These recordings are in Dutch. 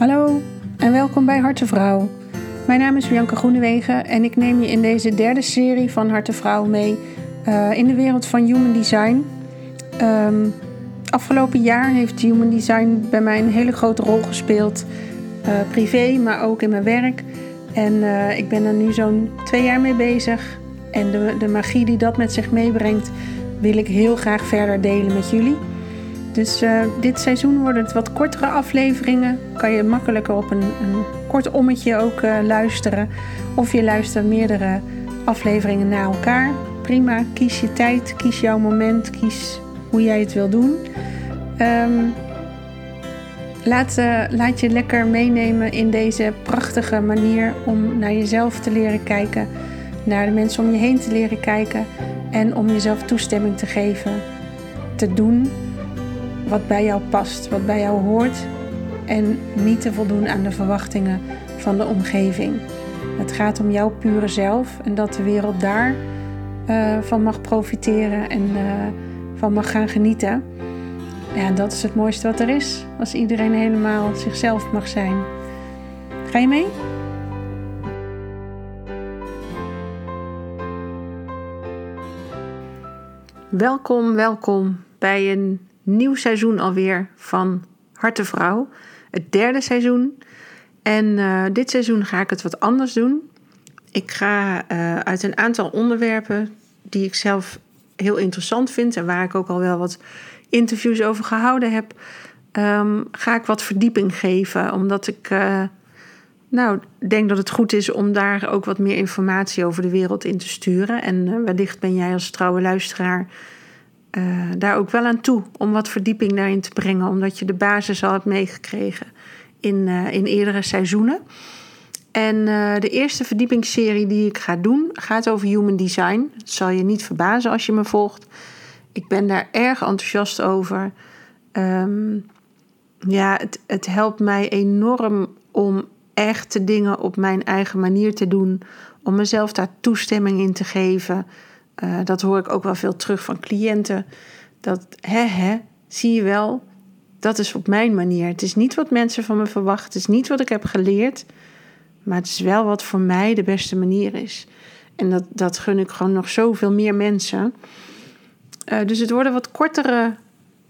Hallo en welkom bij Harte Vrouw. Mijn naam is Bianca Groenewegen en ik neem je in deze derde serie van Harte Vrouw mee uh, in de wereld van human design. Um, afgelopen jaar heeft human design bij mij een hele grote rol gespeeld, uh, privé, maar ook in mijn werk. En uh, ik ben er nu zo'n twee jaar mee bezig. En de, de magie die dat met zich meebrengt, wil ik heel graag verder delen met jullie. Dus uh, dit seizoen worden het wat kortere afleveringen. Kan je makkelijker op een, een kort ommetje ook uh, luisteren. Of je luistert meerdere afleveringen na elkaar. Prima, kies je tijd, kies jouw moment, kies hoe jij het wil doen. Um, laat, uh, laat je lekker meenemen in deze prachtige manier om naar jezelf te leren kijken. Naar de mensen om je heen te leren kijken. En om jezelf toestemming te geven. Te doen wat bij jou past, wat bij jou hoort en niet te voldoen aan de verwachtingen van de omgeving. Het gaat om jouw pure zelf en dat de wereld daar uh, van mag profiteren en uh, van mag gaan genieten. Ja, dat is het mooiste wat er is, als iedereen helemaal zichzelf mag zijn. Ga je mee? Welkom, welkom bij een nieuw seizoen alweer van Harte Vrouw. Het derde seizoen. En uh, dit seizoen ga ik het wat anders doen. Ik ga uh, uit een aantal onderwerpen die ik zelf heel interessant vind en waar ik ook al wel wat interviews over gehouden heb, um, ga ik wat verdieping geven. Omdat ik uh, nou, denk dat het goed is om daar ook wat meer informatie over de wereld in te sturen. En wellicht ben jij als trouwe luisteraar uh, daar ook wel aan toe om wat verdieping daarin te brengen, omdat je de basis al hebt meegekregen in, uh, in eerdere seizoenen. En uh, de eerste verdiepingsserie die ik ga doen gaat over human design. Het zal je niet verbazen als je me volgt. Ik ben daar erg enthousiast over. Um, ja, het, het helpt mij enorm om echte dingen op mijn eigen manier te doen, om mezelf daar toestemming in te geven. Uh, dat hoor ik ook wel veel terug van cliënten. Dat, hè, hè, zie je wel, dat is op mijn manier. Het is niet wat mensen van me verwachten. Het is niet wat ik heb geleerd. Maar het is wel wat voor mij de beste manier is. En dat, dat gun ik gewoon nog zoveel meer mensen. Uh, dus het worden wat kortere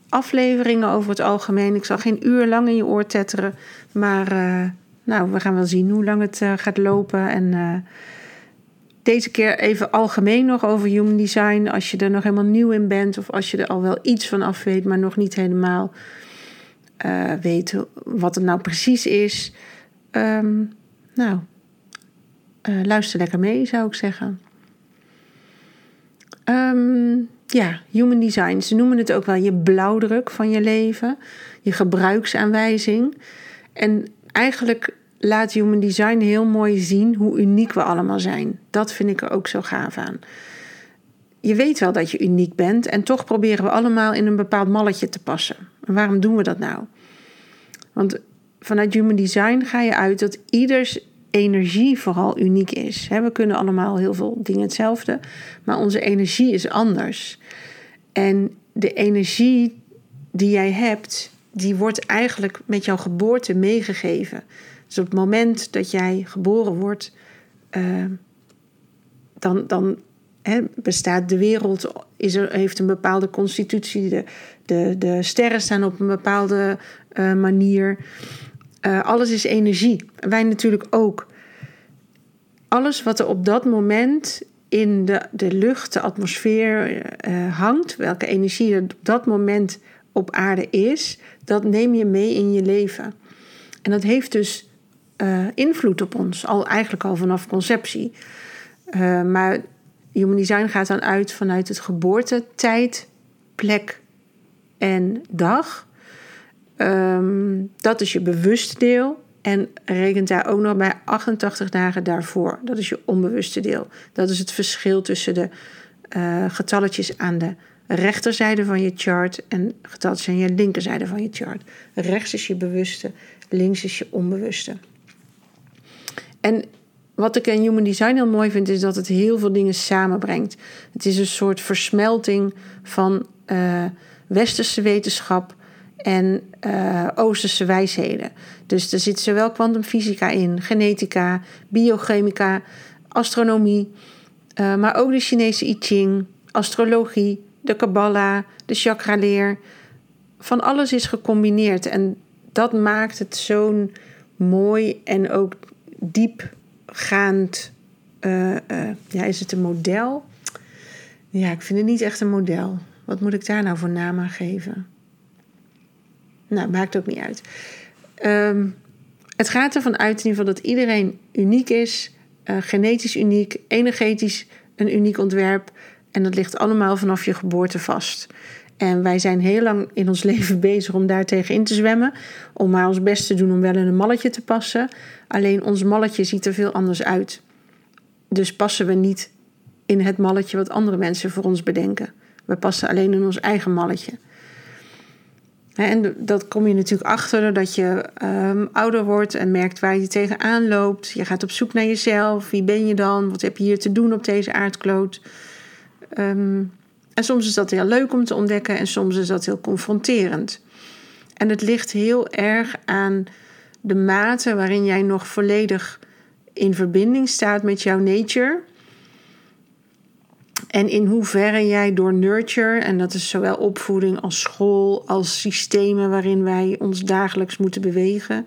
afleveringen over het algemeen. Ik zal geen uur lang in je oor tetteren. Maar uh, nou, we gaan wel zien hoe lang het gaat lopen. En deze keer even algemeen nog over human design. Als je er nog helemaal nieuw in bent of als je er al wel iets van af weet, maar nog niet helemaal uh, weet wat het nou precies is. Um, nou, uh, luister lekker mee, zou ik zeggen. Um, ja, human design. Ze noemen het ook wel je blauwdruk van je leven, je gebruiksaanwijzing. En eigenlijk laat Human Design heel mooi zien hoe uniek we allemaal zijn. Dat vind ik er ook zo gaaf aan. Je weet wel dat je uniek bent en toch proberen we allemaal in een bepaald malletje te passen. En waarom doen we dat nou? Want vanuit Human Design ga je uit dat ieders energie vooral uniek is. We kunnen allemaal heel veel dingen hetzelfde, maar onze energie is anders. En de energie die jij hebt, die wordt eigenlijk met jouw geboorte meegegeven. Dus op het moment dat jij geboren wordt, uh, dan, dan hè, bestaat de wereld, is er, heeft een bepaalde constitutie. De, de, de sterren staan op een bepaalde uh, manier. Uh, alles is energie. Wij natuurlijk ook. Alles wat er op dat moment in de, de lucht, de atmosfeer hangt, welke energie er op dat moment op aarde is, dat neem je mee in je leven. En dat heeft dus uh, invloed op ons, al, eigenlijk al vanaf conceptie. Uh, maar human design gaat dan uit vanuit het geboorte, tijd, plek en dag. Um, dat is je bewuste deel. En rekent daar ook nog bij 88 dagen daarvoor. Dat is je onbewuste deel. Dat is het verschil tussen de uh, getalletjes aan de rechterzijde van je chart en getalletjes aan je linkerzijde van je chart. Rechts is je bewuste, links is je onbewuste. En wat ik in Human Design heel mooi vind, is dat het heel veel dingen samenbrengt. Het is een soort versmelting van uh, westerse wetenschap en uh, Oosterse wijsheden. Dus er zit zowel kwantumfysica in, genetica, biochemica, astronomie, uh, maar ook de Chinese I Ching, astrologie, de Kabbalah, de chakraleer. Van alles is gecombineerd en dat maakt het zo'n mooi en ook diepgaand. Uh, ja, is het een model? Ja, ik vind het niet echt een model. Wat moet ik daar nou voor naam aan geven? Nou, maakt ook niet uit. Um, het gaat ervan uit in ieder geval dat iedereen uniek is, uh, genetisch uniek, energetisch een uniek ontwerp. En dat ligt allemaal vanaf je geboorte vast. En wij zijn heel lang in ons leven bezig om daar tegen in te zwemmen. Om maar ons best te doen om wel in een malletje te passen. Alleen ons malletje ziet er veel anders uit. Dus passen we niet in het malletje wat andere mensen voor ons bedenken. We passen alleen in ons eigen malletje. En dat kom je natuurlijk achter doordat je um, ouder wordt en merkt waar je tegenaan loopt. Je gaat op zoek naar jezelf. Wie ben je dan? Wat heb je hier te doen op deze aardkloot? Um, en soms is dat heel leuk om te ontdekken en soms is dat heel confronterend. En het ligt heel erg aan de mate waarin jij nog volledig in verbinding staat met jouw nature. En in hoeverre jij door nurture, en dat is zowel opvoeding als school, als systemen waarin wij ons dagelijks moeten bewegen,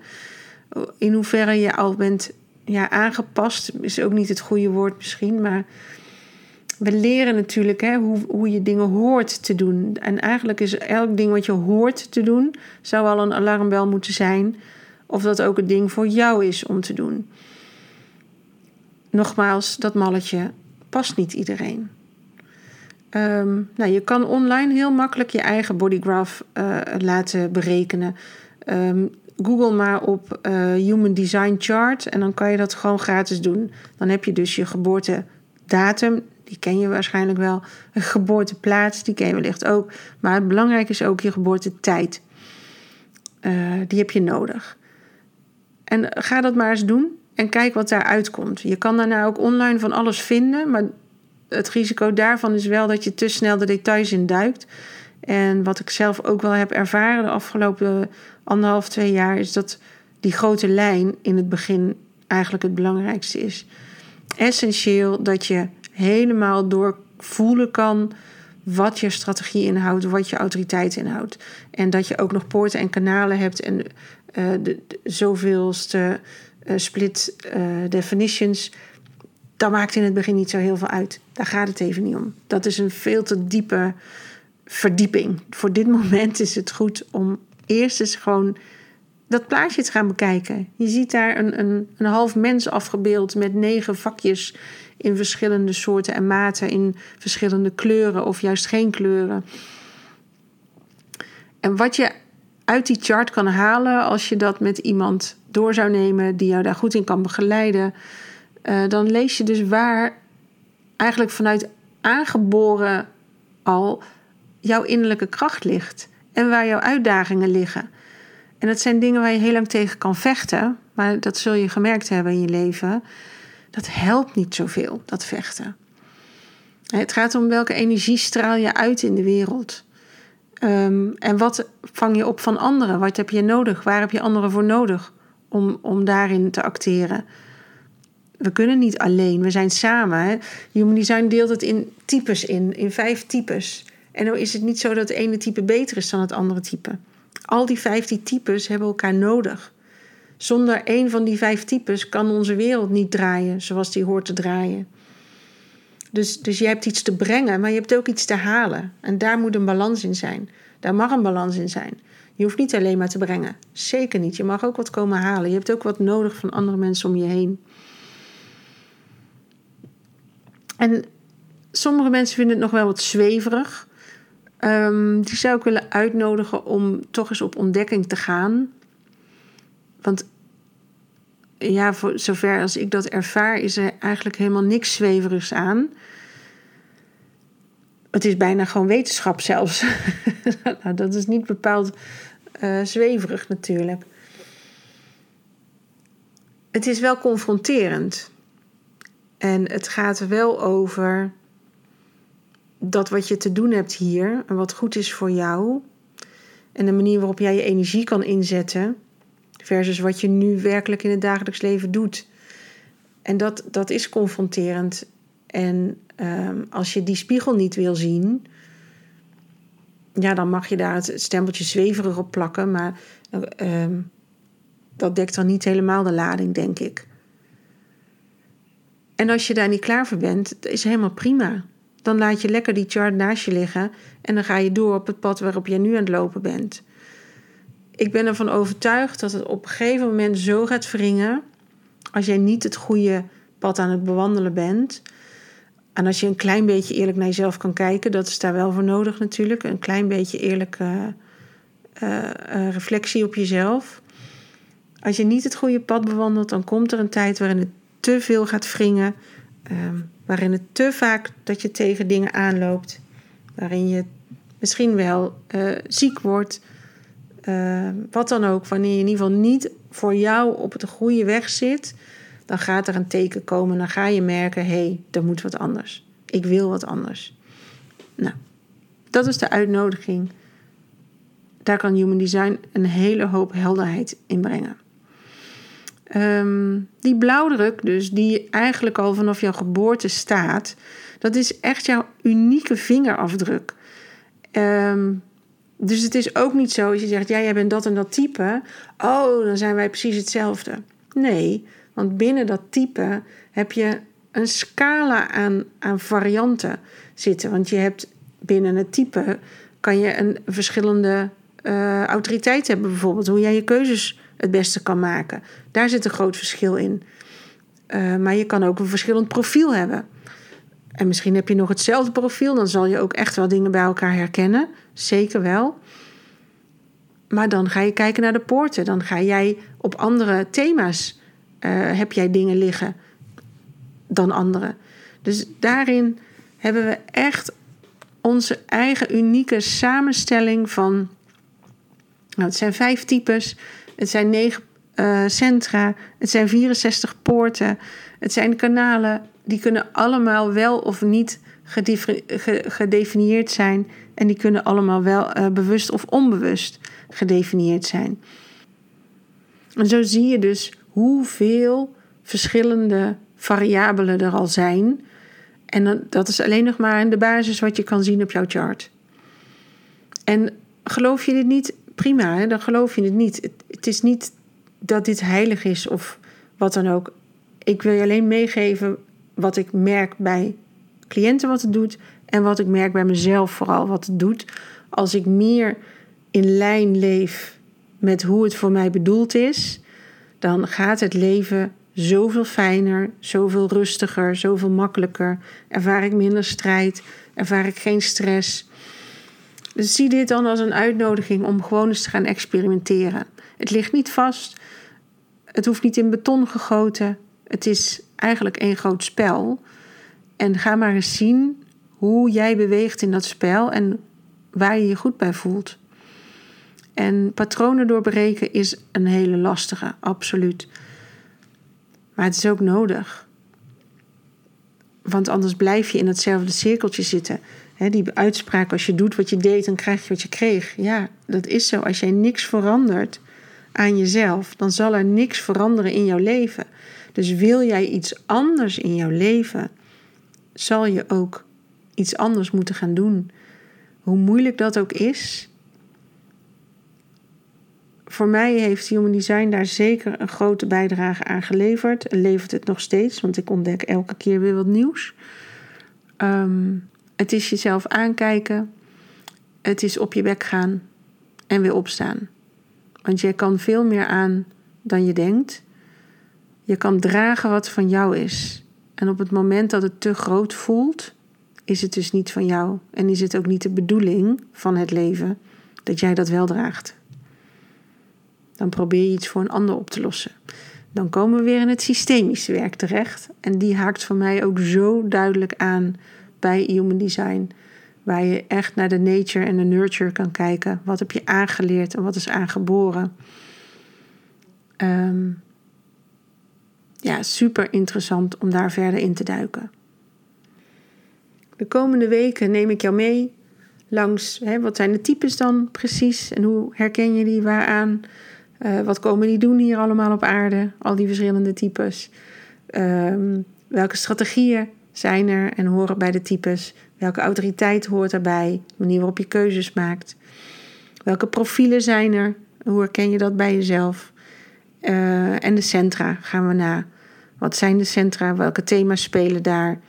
in hoeverre je al bent ja, aangepast, is ook niet het goede woord misschien, maar we leren natuurlijk hè, hoe, hoe je dingen hoort te doen. En eigenlijk is elk ding wat je hoort te doen, zou al een alarmbel moeten zijn. Of dat ook het ding voor jou is om te doen. Nogmaals, dat malletje past niet iedereen. Ehm, nou, je kan online heel makkelijk je eigen bodygraph uh, laten berekenen. Um, Google maar op uh, Human Design Chart en dan kan je dat gewoon gratis doen. Dan heb je dus je geboortedatum, die ken je waarschijnlijk wel. Een geboorteplaats, die ken je wellicht ook. Maar het belangrijke is ook je geboortetijd. Uh, die heb je nodig. En ga dat maar eens doen en kijk wat daaruit komt. Je kan daarna ook online van alles vinden, maar het risico daarvan is wel dat je te snel de details induikt. En wat ik zelf ook wel heb ervaren de afgelopen anderhalf, twee jaar, is dat die grote lijn in het begin eigenlijk het belangrijkste is. Essentieel dat je helemaal doorvoelen kan wat je strategie inhoudt, wat je autoriteit inhoudt. En dat je ook nog poorten en kanalen hebt en uh, de, zoveelste uh, split uh, definitions. Dat maakt in het begin niet zo heel veel uit. Daar gaat het even niet om. Dat is een veel te diepe verdieping. Voor dit moment is het goed om eerst eens gewoon dat plaatje te gaan bekijken. Je ziet daar een, een, een half mens afgebeeld met negen vakjes in verschillende soorten en maten, in verschillende kleuren of juist geen kleuren. En wat je uit die chart kan halen als je dat met iemand door zou nemen die jou daar goed in kan begeleiden, uh, dan lees je dus waar eigenlijk vanuit aangeboren al jouw innerlijke kracht ligt en waar jouw uitdagingen liggen. En dat zijn dingen waar je heel lang tegen kan vechten, maar dat zul je gemerkt hebben in je leven dat helpt niet zoveel, dat vechten. Het gaat om welke energie straal je uit in de wereld. Um, en wat vang je op van anderen? Wat heb je nodig? Waar heb je anderen voor nodig om, om daarin te acteren? We kunnen niet alleen, we zijn samen. Hè? Human Design deelt het in types in, in vijf types. En dan is het niet zo dat het ene type beter is dan het andere type. Al die vijftien types hebben elkaar nodig. Zonder een van die vijf types kan onze wereld niet draaien zoals die hoort te draaien. Dus, dus je hebt iets te brengen, maar je hebt ook iets te halen. En daar moet een balans in zijn. Daar mag een balans in zijn. Je hoeft niet alleen maar te brengen. Zeker niet. Je mag ook wat komen halen. Je hebt ook wat nodig van andere mensen om je heen. En sommige mensen vinden het nog wel wat zweverig. Um, die zou ik willen uitnodigen om toch eens op ontdekking te gaan. Want ja, voor zover als ik dat ervaar, is er eigenlijk helemaal niks zweverigs aan. Het is bijna gewoon wetenschap zelfs. nou, dat is niet bepaald uh, zweverig natuurlijk. Het is wel confronterend. En het gaat wel over dat wat je te doen hebt hier en wat goed is voor jou, En de manier waarop jij je energie kan inzetten. Versus wat je nu werkelijk in het dagelijks leven doet. En dat, dat is confronterend. En ehm, als je die spiegel niet wil zien, ja, dan mag je daar het stempeltje zweverig op plakken. Maar ehm, dat dekt dan niet helemaal de lading, denk ik. En als je daar niet klaar voor bent, dat is helemaal prima. Dan laat je lekker die chart naast je liggen en dan ga je door op het pad waarop jij nu aan het lopen bent. Ik ben ervan overtuigd dat het op een gegeven moment zo gaat wringen. Als jij niet het goede pad aan het bewandelen bent. En als je een klein beetje eerlijk naar jezelf kan kijken, dat is daar wel voor nodig natuurlijk. Een klein beetje eerlijke uh, uh, reflectie op jezelf. Als je niet het goede pad bewandelt, dan komt er een tijd waarin het te veel gaat wringen. Ehm, waarin het te vaak dat je tegen dingen aanloopt. Waarin je misschien wel uh, ziek wordt. Uh, wat dan ook. Wanneer je in ieder geval niet voor jou op de goede weg zit. Dan gaat er een teken komen. Dan ga je merken: hé, hey, er moet wat anders. Ik wil wat anders. Nou, dat is de uitnodiging. Daar kan Human Design een hele hoop helderheid in brengen. Um, die blauwdruk, dus die eigenlijk al vanaf jouw geboorte staat, dat is echt jouw unieke vingerafdruk. Um, dus het is ook niet zo als je zegt, ja, jij bent dat en dat type. Oh, dan zijn wij precies hetzelfde. Nee, want binnen dat type heb je een scala aan, aan varianten zitten. Want je hebt binnen het type kan je een verschillende uh, autoriteit hebben, bijvoorbeeld. Hoe jij je keuzes het beste kan maken. Daar zit een groot verschil in. Uh, maar je kan ook een verschillend profiel hebben. En misschien heb je nog hetzelfde profiel, dan zal je ook echt wel dingen bij elkaar herkennen. Zeker wel. Maar dan ga je kijken naar de poorten. Dan ga jij op andere thema's uh, heb jij dingen liggen dan anderen. Dus daarin hebben we echt onze eigen unieke samenstelling van. Nou, het zijn vijf types. Het zijn negen uh, centra. Het zijn 64 poorten. Het zijn kanalen. Die kunnen allemaal wel of niet gedefinieerd zijn. En die kunnen allemaal wel uh, bewust of onbewust gedefinieerd zijn. En zo zie je dus hoeveel verschillende variabelen er al zijn. En dat is alleen nog maar de basis wat je kan zien op jouw chart. En geloof je dit niet? Prima, dan geloof je het niet. Het is niet dat dit heilig is of wat dan ook. Ik wil je alleen meegeven wat ik merk bij cliënten wat het doet en wat ik merk bij mezelf vooral wat het doet. Als ik meer in lijn leef met hoe het voor mij bedoeld is, dan gaat het leven zoveel fijner, zoveel rustiger, zoveel makkelijker. Ervaar ik minder strijd, ervaar ik geen stress. Dus zie dit dan als een uitnodiging om gewoon eens te gaan experimenteren. Het ligt niet vast, het hoeft niet in beton gegoten. Het is eigenlijk één groot spel. En ga maar eens zien hoe jij beweegt in dat spel en waar je je goed bij voelt. En patronen doorbreken is een hele lastige, absoluut. Maar het is ook nodig. Want anders blijf je in hetzelfde cirkeltje zitten. die uitspraak, als je doet wat je deed, dan krijg je wat je kreeg. Ja, dat is zo. Als jij niks verandert aan jezelf, dan zal er niks veranderen in jouw leven. Dus wil jij iets anders in jouw leven, zal je ook iets anders moeten gaan doen. Hoe moeilijk dat ook is, voor mij heeft Human Design daar zeker een grote bijdrage aan geleverd. En levert het nog steeds, want ik ontdek elke keer weer wat nieuws. Um, het is jezelf aankijken. Het is op je bek gaan en weer opstaan. Want je kan veel meer aan dan je denkt. Je kan dragen wat van jou is. En op het moment dat het te groot voelt, is het dus niet van jou. En is het ook niet de bedoeling van het leven dat jij dat wel draagt. Dan probeer je iets voor een ander op te lossen. Dan komen we weer in het systemische werk terecht. En die haakt voor mij ook zo duidelijk aan bij Human Design. Waar je echt naar de nature en de nurture kan kijken. Wat heb je aangeleerd en wat is aangeboren. Um, ja, super interessant om daar verder in te duiken. De komende weken neem ik jou mee langs hè, wat zijn de types dan precies en hoe herken je die waaraan? Uh, wat komen die doen hier allemaal op aarde? Al die verschillende types. Ehm, welke strategieën zijn er en horen bij de types? Welke autoriteit hoort erbij? De manier waarop je keuzes maakt. Welke profielen zijn er? Hoe herken je dat bij jezelf? Uh, en de centra gaan we na. Wat zijn de centra? Welke thema's spelen daar?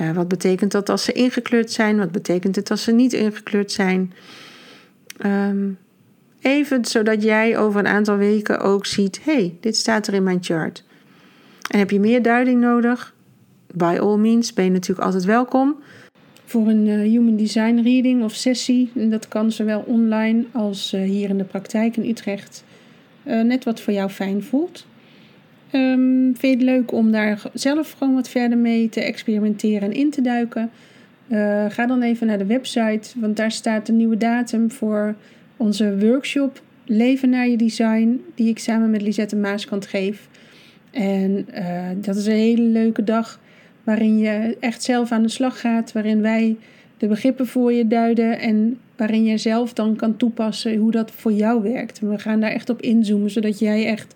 Uh, wat betekent dat als ze ingekleurd zijn? Wat betekent het als ze niet ingekleurd zijn? Um, even zodat jij over een aantal weken ook ziet: hey, dit staat er in mijn chart. En heb je meer duiding nodig? By all means ben je natuurlijk altijd welkom voor een uh, Human Design reading of sessie. En dat kan zowel online als uh, hier in de praktijk in Utrecht. Net wat voor jou fijn voelt. Um, vind je het leuk om daar zelf gewoon wat verder mee te experimenteren en in te duiken? ga dan even naar de website, want daar staat een nieuwe datum voor onze workshop Leven naar je design, die ik samen met Lisette Maaskant geef. En dat is een hele leuke dag waarin je echt zelf aan de slag gaat, waarin wij de begrippen voor je duiden en waarin je zelf dan kan toepassen hoe dat voor jou werkt. En we gaan daar echt op inzoomen, zodat jij echt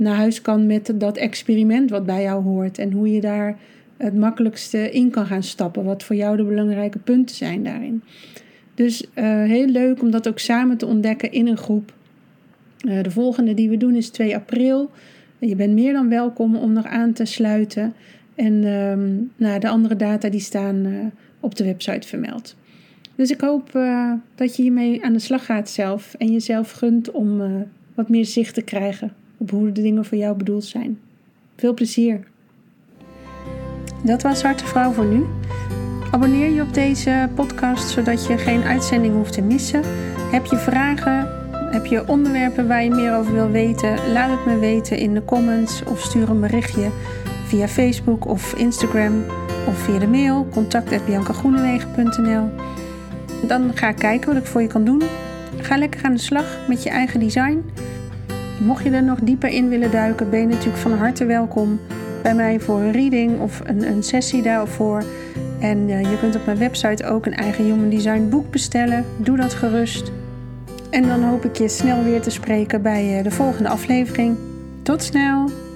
naar huis kan met dat experiment wat bij jou hoort en hoe je daar het makkelijkste in kan gaan stappen, wat voor jou de belangrijke punten zijn daarin. Dus uh, heel leuk om dat ook samen te ontdekken in een groep. Uh, de volgende die we doen is 2 april. Je bent meer dan welkom om nog aan te sluiten. En um, nou, de andere data die staan uh, op de website vermeld. Dus ik hoop dat je hiermee aan de slag gaat zelf. En jezelf gunt om wat meer zicht te krijgen op hoe de dingen voor jou bedoeld zijn. Veel plezier. Dat was Harte Vrouw voor nu. Abonneer je op deze podcast zodat je geen uitzending hoeft te missen. Heb je vragen? Heb je onderwerpen waar je meer over wil weten? Laat het me weten in de comments of stuur een berichtje via Facebook of Instagram of via de mail contact.biancagroenewegen.nl. Dan ga ik kijken wat ik voor je kan doen. Ga lekker aan de slag met je eigen design. Mocht je er nog dieper in willen duiken, ben je natuurlijk van harte welkom bij mij voor een reading of een, een sessie daarvoor. En uh, je kunt op mijn website ook een eigen Human Design boek bestellen. Doe dat gerust. En dan hoop ik je snel weer te spreken bij uh, de volgende aflevering. Tot snel!